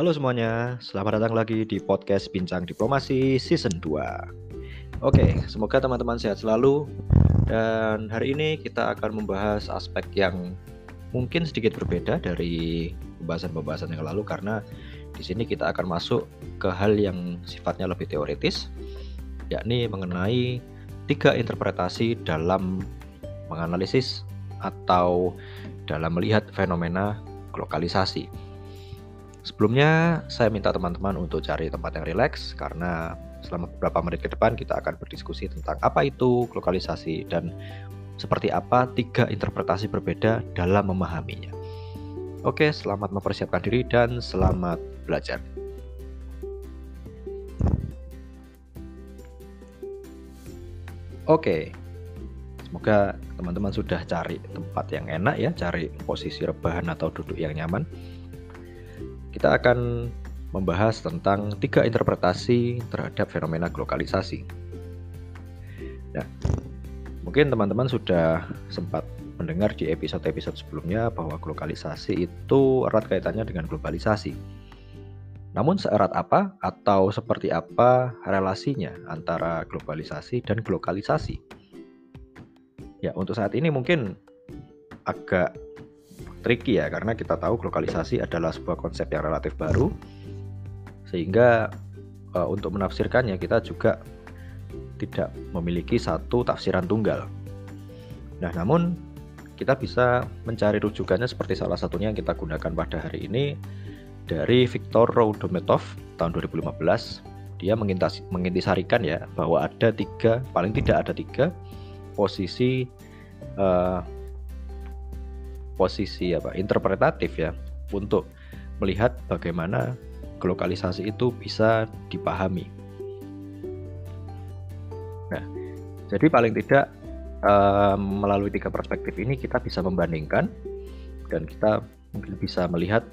Halo semuanya, selamat datang lagi di podcast Bincang Diplomasi Season 2 Oke, semoga teman-teman sehat selalu Dan hari ini kita akan membahas aspek yang mungkin sedikit berbeda dari pembahasan-pembahasan yang lalu Karena di sini kita akan masuk ke hal yang sifatnya lebih teoritis Yakni mengenai tiga interpretasi dalam menganalisis atau dalam melihat fenomena lokalisasi. Sebelumnya, saya minta teman-teman untuk cari tempat yang rileks karena selama beberapa menit ke depan kita akan berdiskusi tentang apa itu lokalisasi dan seperti apa tiga interpretasi berbeda dalam memahaminya. Oke, selamat mempersiapkan diri dan selamat belajar. Oke, semoga teman-teman sudah cari tempat yang enak ya, cari posisi rebahan atau duduk yang nyaman kita akan membahas tentang tiga interpretasi terhadap fenomena globalisasi. Nah, mungkin teman-teman sudah sempat mendengar di episode-episode sebelumnya bahwa globalisasi itu erat kaitannya dengan globalisasi. Namun seerat apa atau seperti apa relasinya antara globalisasi dan globalisasi? Ya, untuk saat ini mungkin agak tricky ya karena kita tahu lokalisasi adalah sebuah konsep yang relatif baru sehingga uh, untuk menafsirkannya kita juga tidak memiliki satu tafsiran tunggal. Nah, namun kita bisa mencari rujukannya seperti salah satunya yang kita gunakan pada hari ini dari Viktor Roudometov tahun 2015. Dia mengintisarikan ya bahwa ada tiga, paling tidak ada tiga posisi uh, posisi apa interpretatif ya untuk melihat bagaimana lokalisasi itu bisa dipahami. Nah, jadi paling tidak um, melalui tiga perspektif ini kita bisa membandingkan dan kita bisa melihat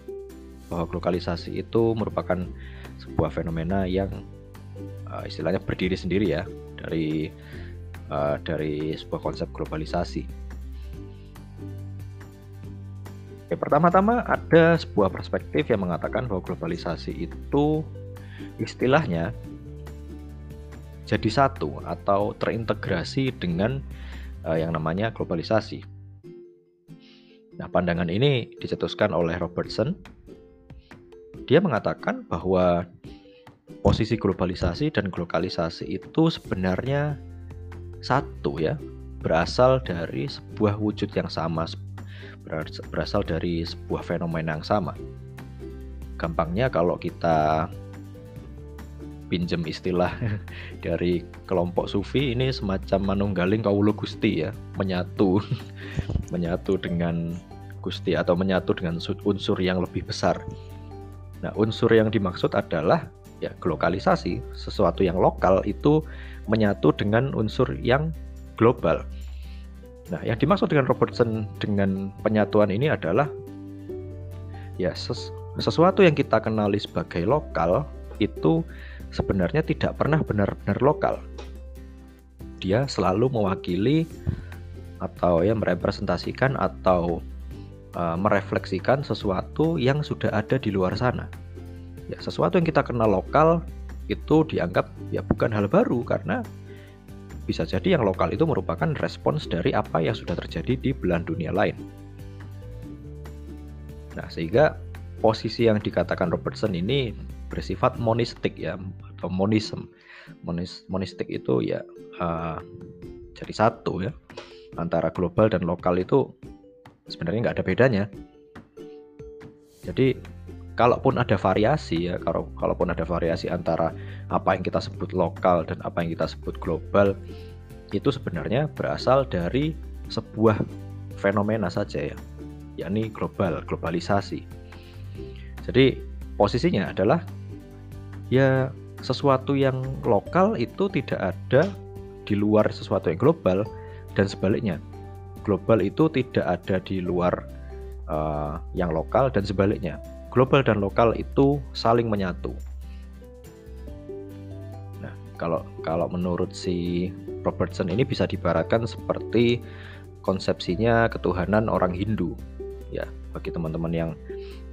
bahwa lokalisasi itu merupakan sebuah fenomena yang uh, istilahnya berdiri sendiri ya dari uh, dari sebuah konsep globalisasi. Ya, pertama-tama ada sebuah perspektif yang mengatakan bahwa globalisasi itu istilahnya jadi satu atau terintegrasi dengan uh, yang namanya globalisasi. Nah, pandangan ini dicetuskan oleh Robertson. Dia mengatakan bahwa posisi globalisasi dan globalisasi itu sebenarnya satu ya, berasal dari sebuah wujud yang sama, berasal dari sebuah fenomena yang sama. Gampangnya kalau kita pinjem istilah dari kelompok sufi ini semacam manunggaling kawulu gusti ya, menyatu menyatu dengan gusti atau menyatu dengan unsur yang lebih besar. Nah, unsur yang dimaksud adalah ya lokalisasi, sesuatu yang lokal itu menyatu dengan unsur yang global. Nah, yang dimaksud dengan Robertson dengan penyatuan ini adalah ya ses sesuatu yang kita kenali sebagai lokal itu sebenarnya tidak pernah benar-benar lokal. Dia selalu mewakili atau ya merepresentasikan atau uh, merefleksikan sesuatu yang sudah ada di luar sana. Ya, sesuatu yang kita kenal lokal itu dianggap ya bukan hal baru karena bisa jadi yang lokal itu merupakan respons dari apa yang sudah terjadi di belahan dunia lain. Nah, sehingga posisi yang dikatakan Robertson ini bersifat monistik ya atau monism. Monis, monistik itu ya uh, jadi satu ya antara global dan lokal itu sebenarnya nggak ada bedanya. Jadi kalaupun ada variasi ya kalau kalaupun ada variasi antara apa yang kita sebut lokal dan apa yang kita sebut global itu sebenarnya berasal dari sebuah fenomena saja ya yakni global globalisasi. Jadi posisinya adalah ya sesuatu yang lokal itu tidak ada di luar sesuatu yang global dan sebaliknya global itu tidak ada di luar uh, yang lokal dan sebaliknya global dan lokal itu saling menyatu kalau kalau menurut si Robertson ini bisa dibaratkan seperti konsepsinya ketuhanan orang Hindu. Ya, bagi teman-teman yang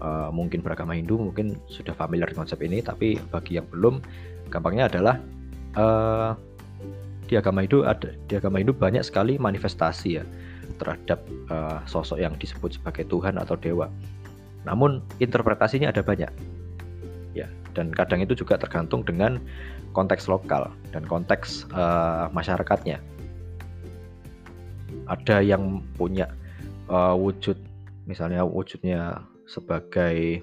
uh, mungkin beragama Hindu mungkin sudah familiar dengan konsep ini tapi bagi yang belum gampangnya adalah uh, di agama Hindu ada di agama Hindu banyak sekali manifestasi ya terhadap uh, sosok yang disebut sebagai Tuhan atau dewa. Namun interpretasinya ada banyak. Ya, dan kadang itu juga tergantung dengan konteks lokal dan konteks uh, masyarakatnya. Ada yang punya uh, wujud misalnya wujudnya sebagai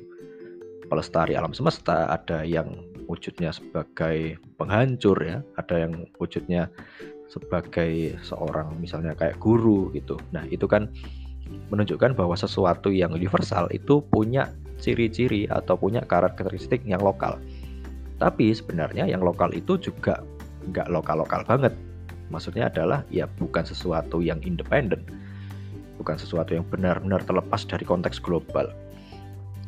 pelestari alam semesta, ada yang wujudnya sebagai penghancur ya, ada yang wujudnya sebagai seorang misalnya kayak guru gitu. Nah, itu kan menunjukkan bahwa sesuatu yang universal itu punya ciri-ciri atau punya karakteristik yang lokal. Tapi sebenarnya yang lokal itu juga nggak lokal-lokal banget. Maksudnya adalah ya bukan sesuatu yang independen, bukan sesuatu yang benar-benar terlepas dari konteks global.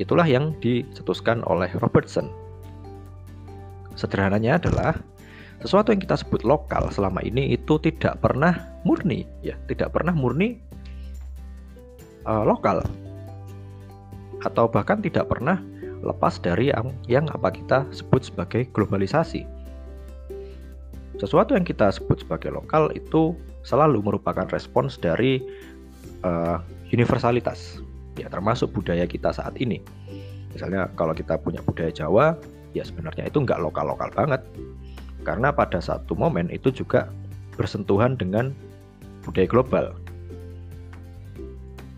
Itulah yang dicetuskan oleh Robertson. Sederhananya adalah sesuatu yang kita sebut lokal selama ini itu tidak pernah murni, ya, tidak pernah murni uh, lokal, atau bahkan tidak pernah lepas dari yang, yang apa kita sebut sebagai globalisasi. Sesuatu yang kita sebut sebagai lokal itu selalu merupakan respons dari uh, universalitas ya termasuk budaya kita saat ini. Misalnya kalau kita punya budaya Jawa, ya sebenarnya itu nggak lokal-lokal banget. Karena pada satu momen itu juga bersentuhan dengan budaya global.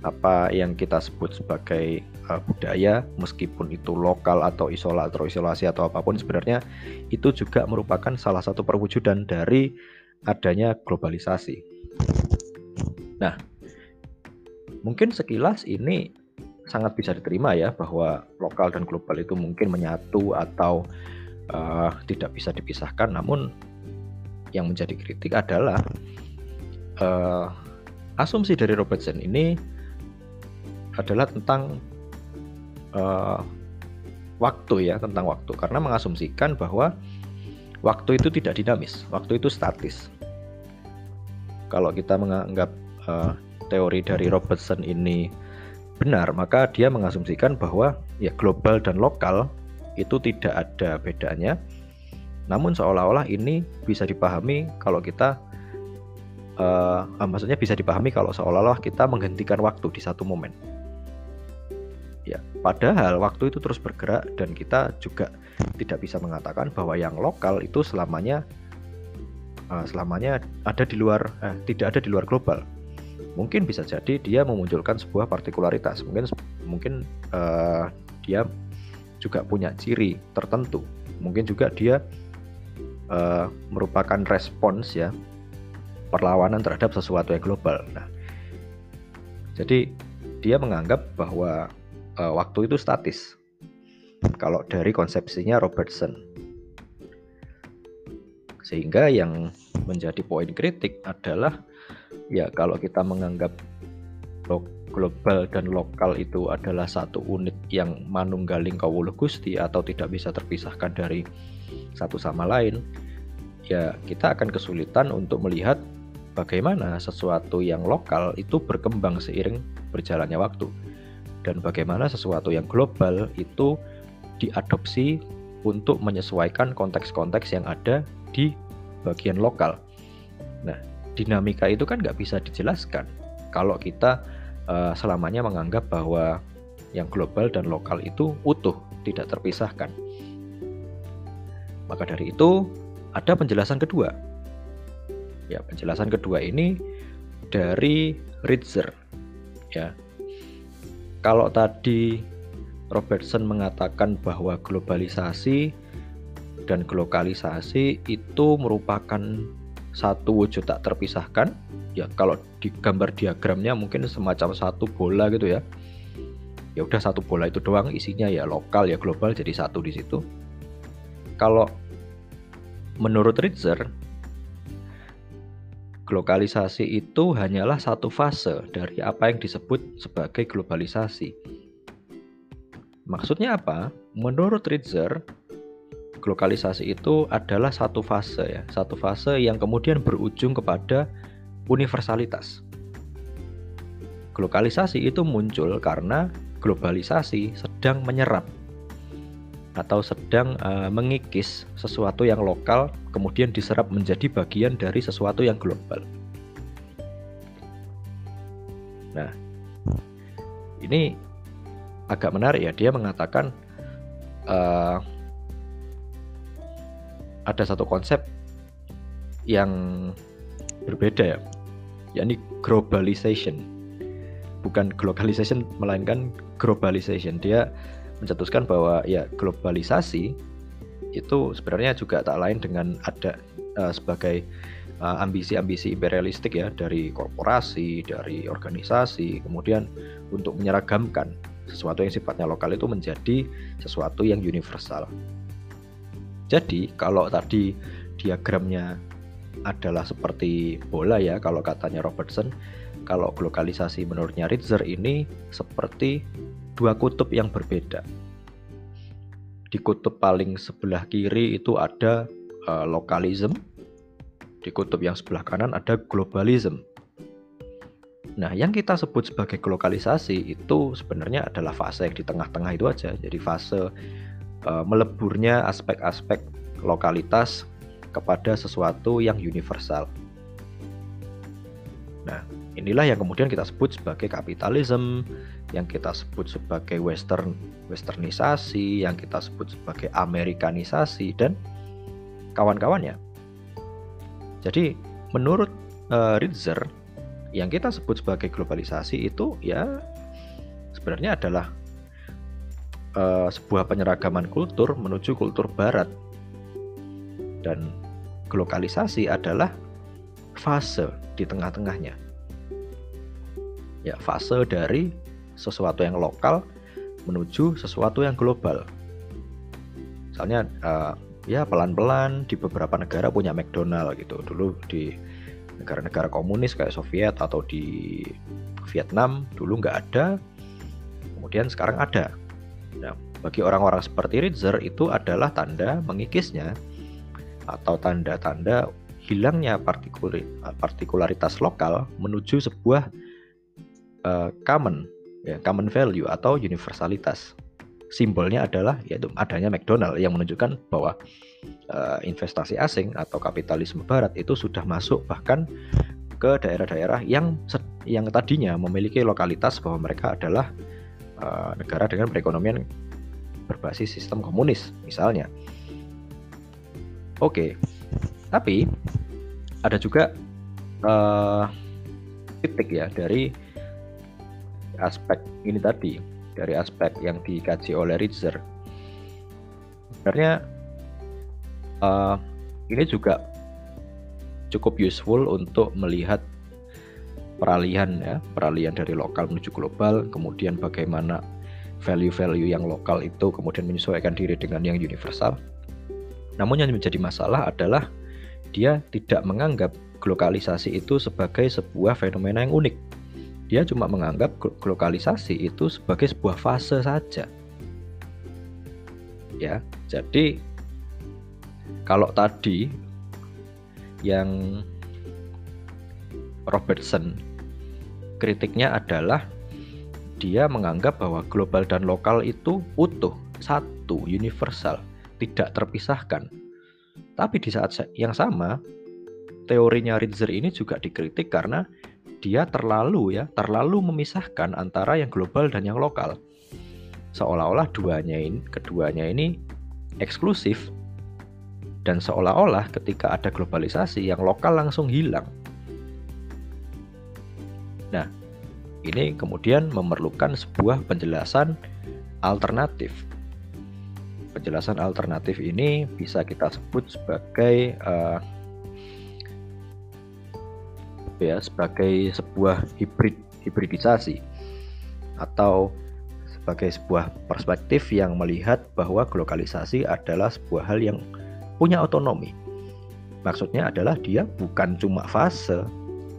Apa yang kita sebut sebagai uh, budaya, meskipun itu lokal atau isola atau isolasi atau apa pun, sebenarnya itu juga merupakan salah satu perwujudan dari adanya globalisasi. Nah, Mungkin sekilas ini sangat bisa diterima ya bahwa lokal dan global itu mungkin menyatu atau uh, tidak bisa dipisahkan. Namun yang menjadi kritik adalah uh, asumsi dari Robertson ini adalah tentang uh, waktu ya tentang waktu karena mengasumsikan bahwa waktu itu tidak dinamis, waktu itu statis. Kalau kita menganggap uh, teori dari Robertson ini benar, maka dia mengasumsikan bahwa ya global dan lokal itu tidak ada bedanya. Namun seolah-olah ini bisa dipahami kalau kita uh, maksudnya bisa dipahami kalau seolah-olah kita menghentikan waktu di satu momen. Ya, padahal waktu itu terus bergerak dan kita juga tidak bisa mengatakan bahwa yang lokal itu selamanya uh, selamanya ada di luar uh, tidak ada di luar global. Mungkin bisa jadi dia memunculkan sebuah partikularitas. Mungkin mungkin uh, dia juga punya ciri tertentu. Mungkin juga dia uh, merupakan respons ya perlawanan terhadap sesuatu yang global. Nah jadi dia menganggap bahwa uh, waktu itu statis. Kalau dari konsepsinya Robertson. Sehingga yang menjadi poin kritik adalah ya kalau kita menganggap global dan lokal itu adalah satu unit yang manunggaling kawuluh gusti atau tidak bisa terpisahkan dari satu sama lain ya kita akan kesulitan untuk melihat bagaimana sesuatu yang lokal itu berkembang seiring berjalannya waktu dan bagaimana sesuatu yang global itu diadopsi untuk menyesuaikan konteks-konteks yang ada di bagian lokal. Nah, dinamika itu kan nggak bisa dijelaskan kalau kita uh, selamanya menganggap bahwa yang global dan lokal itu utuh, tidak terpisahkan. Maka dari itu ada penjelasan kedua. Ya, penjelasan kedua ini dari Ritzer. Ya. Kalau tadi Robertson mengatakan bahwa globalisasi dan globalisasi itu merupakan satu wujud tak terpisahkan ya kalau di gambar diagramnya mungkin semacam satu bola gitu ya. Ya udah satu bola itu doang isinya ya lokal ya global jadi satu di situ. Kalau menurut Ritzer globalisasi itu hanyalah satu fase dari apa yang disebut sebagai globalisasi maksudnya apa menurut Ritzer globalisasi itu adalah satu fase ya, satu fase yang kemudian berujung kepada universalitas. Globalisasi itu muncul karena globalisasi sedang menyerap atau sedang uh, mengikis sesuatu yang lokal kemudian diserap menjadi bagian dari sesuatu yang global. Nah, ini agak menarik ya. Dia mengatakan uh, ada satu konsep yang berbeda ya, yakni globalization. Bukan globalization melainkan globalization. Dia mencetuskan bahwa ya globalisasi itu sebenarnya juga tak lain dengan ada uh, sebagai eh, ambisi-ambisi uh, imperialistik ya dari korporasi, dari organisasi, kemudian untuk menyeragamkan sesuatu yang sifatnya lokal itu menjadi sesuatu yang universal. Jadi kalau tadi diagramnya adalah seperti bola ya kalau katanya Robertson, kalau globalisasi menurutnya Ritzer ini seperti dua kutub yang berbeda. Di kutub paling sebelah kiri itu ada uh, lokalisme, di kutub yang sebelah kanan ada globalisme. Nah, yang kita sebut sebagai globalisasi itu sebenarnya adalah fase yang di tengah-tengah itu aja. Jadi fase uh, meleburnya aspek-aspek lokalitas kepada sesuatu yang universal. Nah, inilah yang kemudian kita sebut sebagai kapitalisme, yang kita sebut sebagai western westernisasi, yang kita sebut sebagai amerikanisasi dan kawan-kawannya. Jadi menurut uh, Ritzer yang kita sebut sebagai globalisasi itu ya sebenarnya adalah uh, sebuah penyeragaman kultur menuju kultur barat. Dan globalisasi adalah fase di tengah-tengahnya. Ya, fase dari sesuatu yang lokal menuju sesuatu yang global. Misalnya uh, ya pelan-pelan di beberapa negara punya McDonald gitu. Dulu di negara-negara komunis kayak Soviet atau di Vietnam dulu nggak ada, kemudian sekarang ada. Nah, bagi orang-orang seperti Ritzer itu adalah tanda mengikisnya atau tanda-tanda hilangnya partikularitas lokal menuju sebuah uh, common ya, common value atau universalitas. Simbolnya adalah yaitu adanya McDonald yang menunjukkan bahwa uh, investasi asing atau kapitalisme barat itu sudah masuk bahkan ke daerah-daerah yang yang tadinya memiliki lokalitas bahwa mereka adalah uh, negara dengan perekonomian berbasis sistem komunis misalnya. Oke, okay. tapi ada juga uh, titik ya dari aspek ini tadi dari aspek yang dikaji oleh Ritzer. Sebenarnya uh, ini juga cukup useful untuk melihat peralihan ya peralihan dari lokal menuju global kemudian bagaimana value-value yang lokal itu kemudian menyesuaikan diri dengan yang universal. Namun yang menjadi masalah adalah dia tidak menganggap globalisasi itu sebagai sebuah fenomena yang unik dia cuma menganggap lokalisasi itu sebagai sebuah fase saja. Ya, jadi kalau tadi yang Robertson kritiknya adalah dia menganggap bahwa global dan lokal itu utuh, satu, universal, tidak terpisahkan. Tapi di saat yang sama, teorinya Ritzer ini juga dikritik karena dia terlalu ya, terlalu memisahkan antara yang global dan yang lokal. Seolah-olah duanya ini, keduanya ini eksklusif dan seolah-olah ketika ada globalisasi yang lokal langsung hilang. Nah, ini kemudian memerlukan sebuah penjelasan alternatif. Penjelasan alternatif ini bisa kita sebut sebagai uh, ya sebagai sebuah hibrid hibridisasi atau sebagai sebuah perspektif yang melihat bahwa globalisasi adalah sebuah hal yang punya otonomi. Maksudnya adalah dia bukan cuma fase,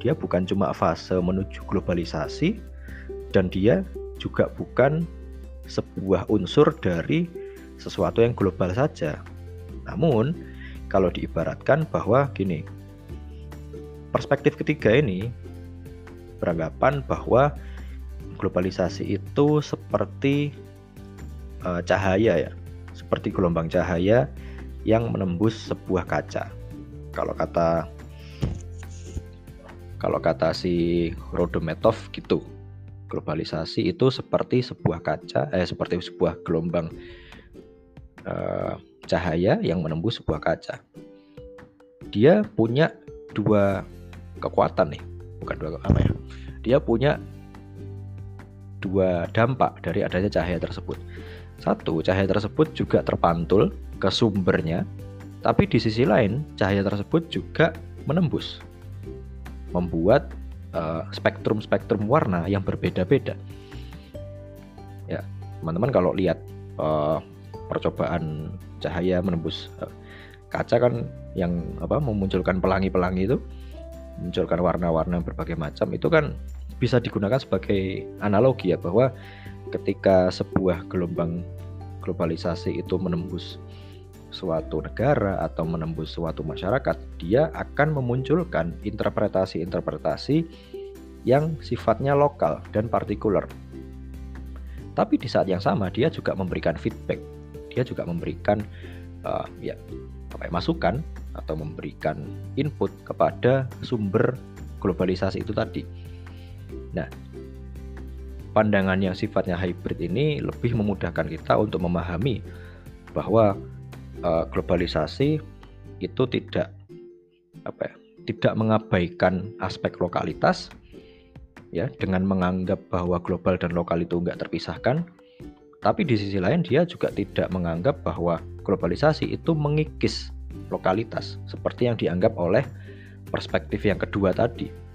dia bukan cuma fase menuju globalisasi dan dia juga bukan sebuah unsur dari sesuatu yang global saja. Namun, kalau diibaratkan bahwa gini, perspektif ketiga ini beranggapan bahwa globalisasi itu seperti uh, cahaya ya, seperti gelombang cahaya yang menembus sebuah kaca. Kalau kata kalau kata si Rodometov gitu, globalisasi itu seperti sebuah kaca, eh seperti sebuah gelombang uh, cahaya yang menembus sebuah kaca. Dia punya dua kekuatan nih, bukan dua apa ya? Dia punya dua dampak dari adanya cahaya tersebut. Satu, cahaya tersebut juga terpantul ke sumbernya, tapi di sisi lain cahaya tersebut juga menembus, membuat eh, spektrum-spektrum uh, warna yang berbeda-beda. Ya, teman-teman kalau lihat uh, percobaan cahaya menembus uh, kaca kan yang apa memunculkan pelangi-pelangi itu, munculkan warna-warna berbagai macam itu kan bisa digunakan sebagai analogi ya bahwa ketika sebuah gelombang globalisasi itu menembus suatu negara atau menembus suatu masyarakat, dia akan memunculkan interpretasi-interpretasi yang sifatnya lokal dan partikular. Tapi di saat yang sama dia juga memberikan feedback, dia juga memberikan uh, ya apa ya, masukan atau memberikan input kepada sumber globalisasi itu tadi. Nah, pandangan yang sifatnya hybrid ini lebih memudahkan kita untuk memahami bahwa uh, globalisasi itu tidak apa ya, tidak mengabaikan aspek lokalitas ya dengan menganggap bahwa global dan lokal itu enggak terpisahkan tapi di sisi lain dia juga tidak menganggap bahwa globalisasi itu mengikis lokalitas seperti yang dianggap oleh perspektif yang kedua tadi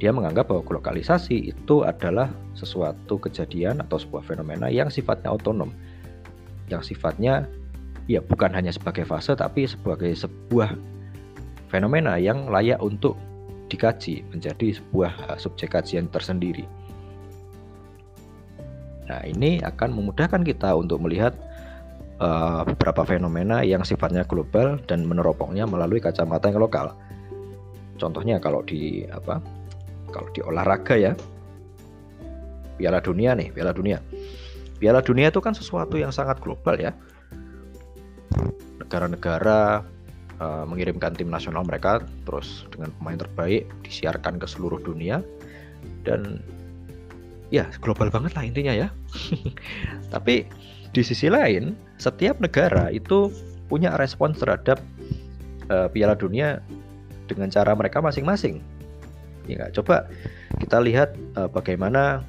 dia menganggap bahwa lokalisasi itu adalah sesuatu kejadian atau sebuah fenomena yang sifatnya otonom, yang sifatnya ya bukan hanya sebagai fase tapi sebagai sebuah fenomena yang layak untuk dikaji menjadi sebuah subjek kajian tersendiri. Nah, ini akan memudahkan kita untuk melihat uh, beberapa fenomena yang sifatnya global dan meneropongnya melalui kacamata yang lokal. Contohnya kalau di apa kalau di olahraga ya. Piala Dunia nih Piala Dunia. Piala Dunia itu kan sesuatu yang sangat global ya. Negara-negara uh, mengirimkan tim nasional mereka terus dengan pemain terbaik disiarkan ke seluruh dunia. Dan ya global banget lah intinya ya. Tapi di sisi lain setiap negara itu punya respons terhadap uh, Piala Dunia dengan cara mereka masing-masing Ya, coba kita lihat uh, bagaimana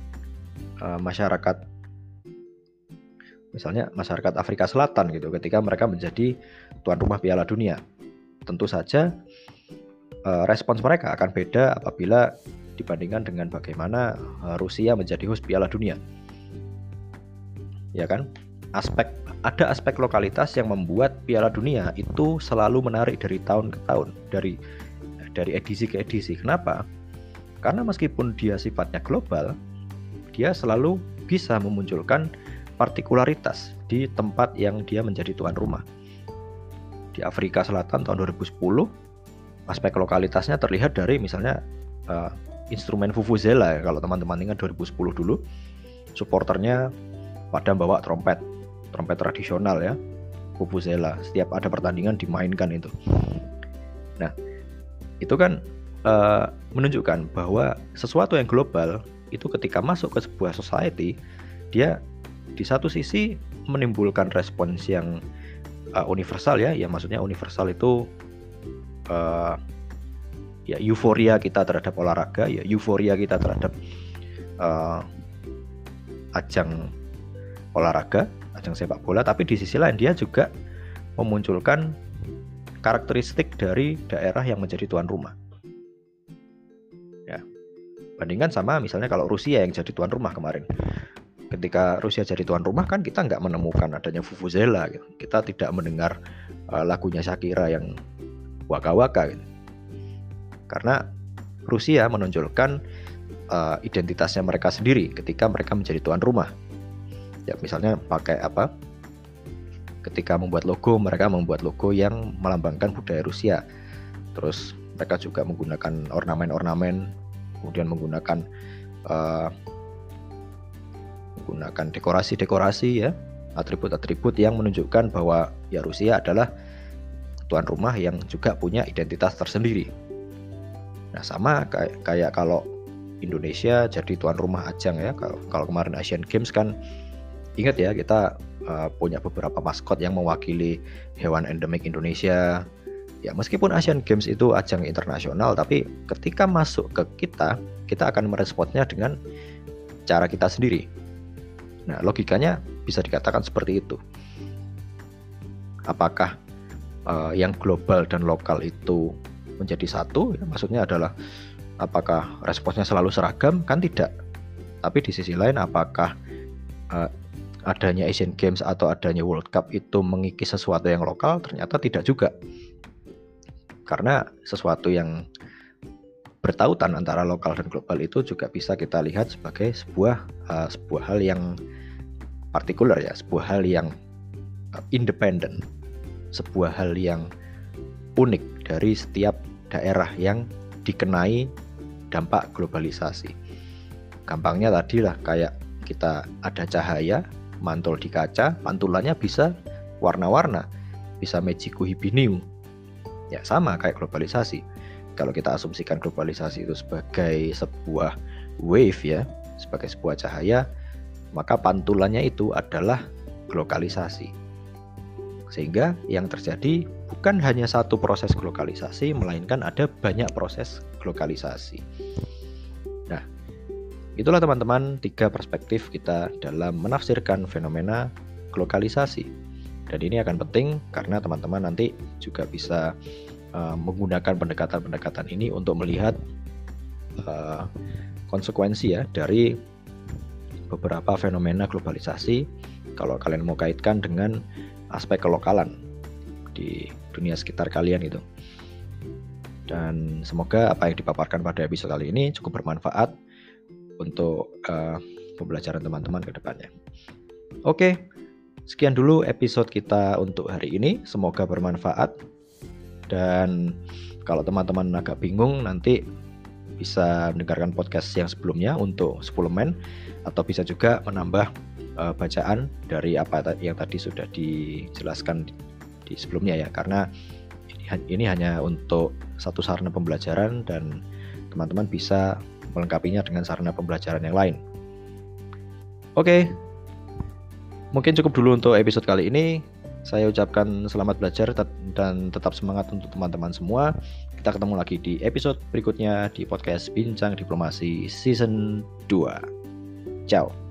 uh, masyarakat misalnya masyarakat Afrika Selatan gitu ketika mereka menjadi tuan rumah Piala Dunia. Tentu saja uh, respons mereka akan beda apabila dibandingkan dengan bagaimana uh, Rusia menjadi host Piala Dunia. Ya kan? Aspek ada aspek lokalitas yang membuat Piala Dunia itu selalu menarik dari tahun ke tahun, dari dari edisi ke edisi. Kenapa? Karena meskipun dia sifatnya global, dia selalu bisa memunculkan partikularitas di tempat yang dia menjadi tuan rumah. Di Afrika Selatan tahun 2010, aspek lokalitasnya terlihat dari misalnya uh, instrumen Vuvuzela ya, kalau teman-teman ingat 2010 dulu, supporternya pada bawa trompet, trompet tradisional ya, Vuvuzela. Setiap ada pertandingan dimainkan itu. Nah, itu kan uh, menunjukkan bahwa sesuatu yang global itu ketika masuk ke sebuah society dia di satu sisi menimbulkan respons yang uh, universal ya ya maksudnya universal itu uh, ya euforia kita terhadap olahraga ya euforia kita terhadap uh, ajang olahraga ajang sepak bola tapi di sisi lain dia juga memunculkan karakteristik dari daerah yang menjadi tuan rumah Bandingkan sama misalnya kalau Rusia yang jadi tuan rumah kemarin. Ketika Rusia jadi tuan rumah kan kita nggak menemukan adanya Vuvuzela gitu. Kita tidak mendengar uh, lagunya Shakira yang waka-waka gitu. Karena Rusia menonjolkan uh, identitasnya mereka sendiri ketika mereka menjadi tuan rumah. Ya misalnya pakai apa? Ketika membuat logo, mereka membuat logo yang melambangkan budaya Rusia. Terus mereka juga menggunakan ornamen-ornamen kemudian menggunakan uh, menggunakan dekorasi-dekorasi ya, atribut-atribut yang menunjukkan bahwa ya Rusia adalah tuan rumah yang juga punya identitas tersendiri. Nah, sama kayak, kayak kalau Indonesia jadi tuan rumah ajang ya. Kalau, kalau kemarin Asian Games kan ingat ya kita uh, punya beberapa maskot yang mewakili hewan endemik Indonesia. Ya meskipun Asian Games itu ajang internasional, tapi ketika masuk ke kita, kita akan meresponnya dengan cara kita sendiri. Nah logikanya bisa dikatakan seperti itu. Apakah uh, yang global dan lokal itu menjadi satu? Ya, maksudnya adalah apakah responsnya selalu seragam? Kan tidak. Tapi di sisi lain, apakah uh, adanya Asian Games atau adanya World Cup itu mengikis sesuatu yang lokal ternyata tidak juga. Karena sesuatu yang bertautan antara lokal dan global itu juga bisa kita lihat sebagai sebuah uh, sebuah hal yang partikular ya sebuah hal yang uh, independen. Sebuah hal yang unik dari setiap daerah yang dikenai dampak globalisasi. Gampangnya tadi lah kayak kita ada cahaya mantul di kaca, pantulannya bisa warna-warna, bisa magiku hibiniu. Ya sama kayak globalisasi. Kalau kita asumsikan globalisasi itu sebagai sebuah wave ya, sebagai sebuah cahaya, maka pantulannya itu adalah lokalisasi. Sehingga yang terjadi bukan hanya satu proses globalisasi, melainkan ada banyak proses globalisasi. Nah, Itulah teman-teman tiga perspektif kita dalam menafsirkan fenomena lokalisasi. Dan ini akan penting karena teman-teman nanti juga bisa uh, menggunakan pendekatan-pendekatan ini untuk melihat uh, konsekuensi ya dari beberapa fenomena globalisasi kalau kalian mau kaitkan dengan aspek kelokalan di dunia sekitar kalian itu. Dan semoga apa yang dipaparkan pada episode kali ini cukup bermanfaat untuk uh, pembelajaran teman-teman ke depannya. Oke, sekian dulu episode kita untuk hari ini. Semoga bermanfaat. Dan kalau teman-teman agak bingung nanti bisa mendengarkan podcast yang sebelumnya untuk suplemen atau bisa juga menambah uh, bacaan dari apa yang tadi sudah dijelaskan di sebelumnya ya karena ini, ini hanya untuk satu sarana pembelajaran dan teman-teman bisa melengkapinya dengan sarana pembelajaran yang lain. Oke, mungkin cukup dulu untuk episode kali ini. Saya ucapkan selamat belajar dan tetap semangat untuk teman-teman semua. Kita ketemu lagi di episode berikutnya di podcast Bincang Diplomasi Season 2. Ciao.